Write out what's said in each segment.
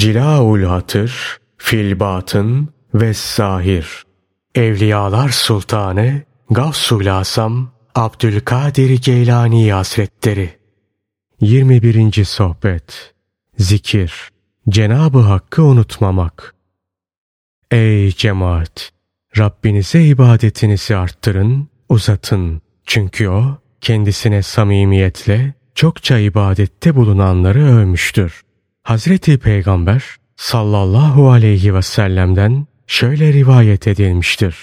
Cilaul Hatır, Filbatın ve Zahir. Evliyalar Sultanı Gavsul Asam Abdülkadir Geylani Hazretleri 21. Sohbet Zikir Cenabı Hakk'ı unutmamak Ey cemaat! Rabbinize ibadetinizi arttırın, uzatın. Çünkü O kendisine samimiyetle çokça ibadette bulunanları övmüştür. Hazreti Peygamber sallallahu aleyhi ve sellem'den şöyle rivayet edilmiştir.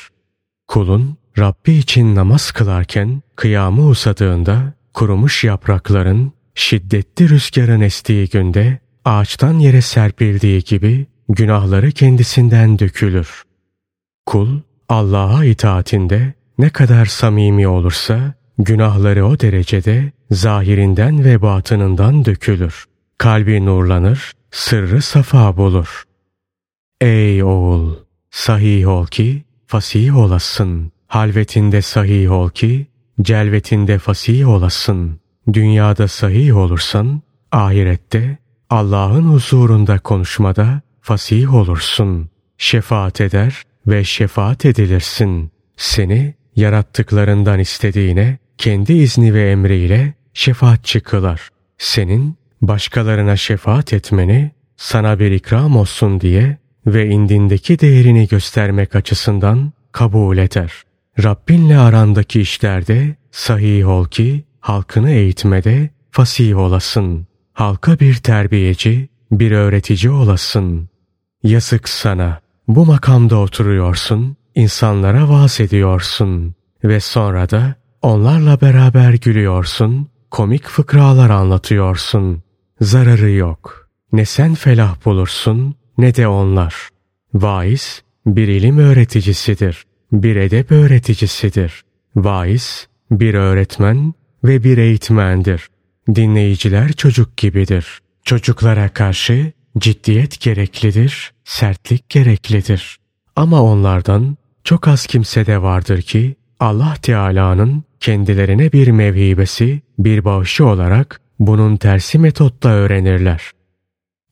Kulun Rabbi için namaz kılarken kıyamı usadığında kurumuş yaprakların şiddetli rüzgarın estiği günde ağaçtan yere serpildiği gibi günahları kendisinden dökülür. Kul Allah'a itaatinde ne kadar samimi olursa günahları o derecede zahirinden ve batınından dökülür. Kalbi nurlanır, sırrı safa bulur. Ey oğul! Sahih ol ki fasih olasın. Halvetinde sahih ol ki celvetinde fasih olasın. Dünyada sahih olursan ahirette Allah'ın huzurunda konuşmada fasih olursun. Şefaat eder ve şefaat edilirsin. Seni yarattıklarından istediğine kendi izni ve emriyle şefaatçi kılar. Senin başkalarına şefaat etmeni sana bir ikram olsun diye ve indindeki değerini göstermek açısından kabul eder. Rabbinle arandaki işlerde sahih ol ki halkını eğitmede fasih olasın. Halka bir terbiyeci, bir öğretici olasın. Yazık sana. Bu makamda oturuyorsun, insanlara vaaz ediyorsun ve sonra da onlarla beraber gülüyorsun, komik fıkralar anlatıyorsun. Zararı yok. Ne sen felah bulursun ne de onlar. Vaiz bir ilim öğreticisidir, bir edep öğreticisidir. Vaiz bir öğretmen ve bir eğitmendir. Dinleyiciler çocuk gibidir. Çocuklara karşı ciddiyet gereklidir, sertlik gereklidir. Ama onlardan çok az kimsede vardır ki Allah Teala'nın kendilerine bir mevhibesi, bir bağışı olarak bunun tersi metotla öğrenirler.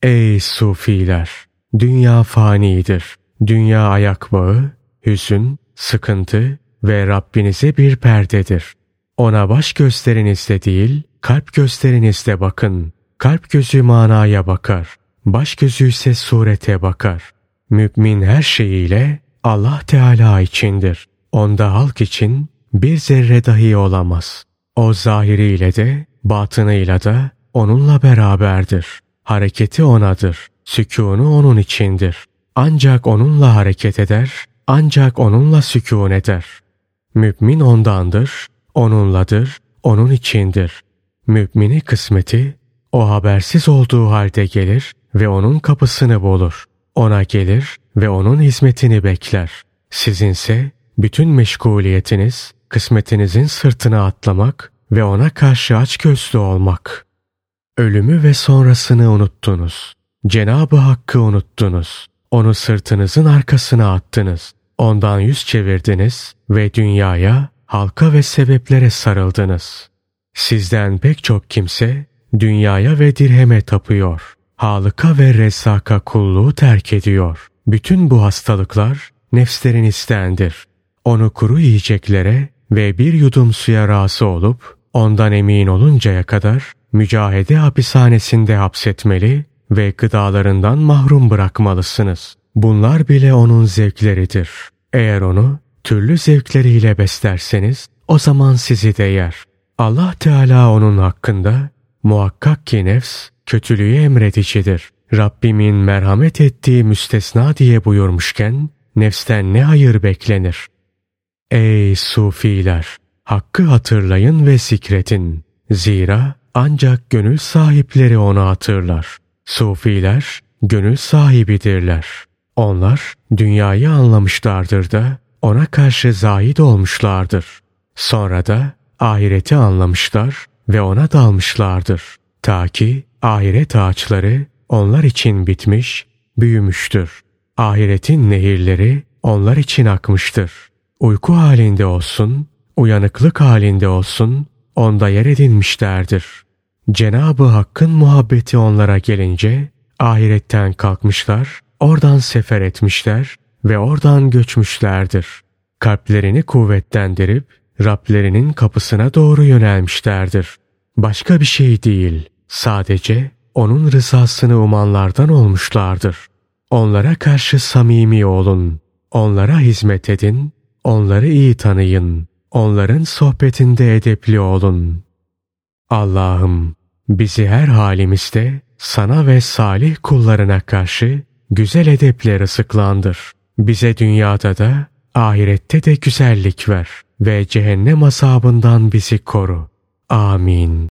Ey sufiler! Dünya fanidir. Dünya ayak bağı, hüzün, sıkıntı ve Rabbinize bir perdedir. Ona baş gösterinizle değil, kalp gösterinizle bakın. Kalp gözü manaya bakar. Baş gözü ise surete bakar. Mümin her şeyiyle Allah Teala içindir. Onda halk için bir zerre dahi olamaz. O zahiriyle de batınıyla da onunla beraberdir. Hareketi onadır. Sükûnu onun içindir. Ancak onunla hareket eder, ancak onunla sükûn eder. Mümin ondandır, onunladır, onun içindir. Mümini kısmeti o habersiz olduğu halde gelir ve onun kapısını bulur. Ona gelir ve onun hizmetini bekler. Sizinse bütün meşguliyetiniz kısmetinizin sırtına atlamak ve ona karşı açgözlü olmak. Ölümü ve sonrasını unuttunuz. Cenabı Hakk'ı unuttunuz. Onu sırtınızın arkasına attınız. Ondan yüz çevirdiniz ve dünyaya, halka ve sebeplere sarıldınız. Sizden pek çok kimse dünyaya ve dirheme tapıyor. Halıka ve resaka kulluğu terk ediyor. Bütün bu hastalıklar nefslerinizdendir. Onu kuru yiyeceklere ve bir yudum suya razı olup ondan emin oluncaya kadar mücahede hapishanesinde hapsetmeli ve gıdalarından mahrum bırakmalısınız. Bunlar bile onun zevkleridir. Eğer onu türlü zevkleriyle beslerseniz o zaman sizi de yer. Allah Teala onun hakkında muhakkak ki nefs kötülüğü emredicidir. Rabbimin merhamet ettiği müstesna diye buyurmuşken nefsten ne hayır beklenir? Ey sufiler! Hakkı hatırlayın ve zikretin. Zira ancak gönül sahipleri onu hatırlar. Sufiler gönül sahibidirler. Onlar dünyayı anlamışlardır da ona karşı zahid olmuşlardır. Sonra da ahireti anlamışlar ve ona dalmışlardır. Ta ki ahiret ağaçları onlar için bitmiş, büyümüştür. Ahiretin nehirleri onlar için akmıştır. Uyku halinde olsun, uyanıklık halinde olsun, onda yer edinmişlerdir. Cenabı Hakk'ın muhabbeti onlara gelince ahiretten kalkmışlar, oradan sefer etmişler ve oradan göçmüşlerdir. Kalplerini kuvvetlendirip Rablerinin kapısına doğru yönelmişlerdir. Başka bir şey değil, sadece onun rızasını umanlardan olmuşlardır. Onlara karşı samimi olun, onlara hizmet edin, onları iyi tanıyın, onların sohbetinde edepli olun. Allah'ım bizi her halimizde sana ve salih kullarına karşı güzel edeple rızıklandır. Bize dünyada da ahirette de güzellik ver ve cehennem azabından bizi koru. Amin.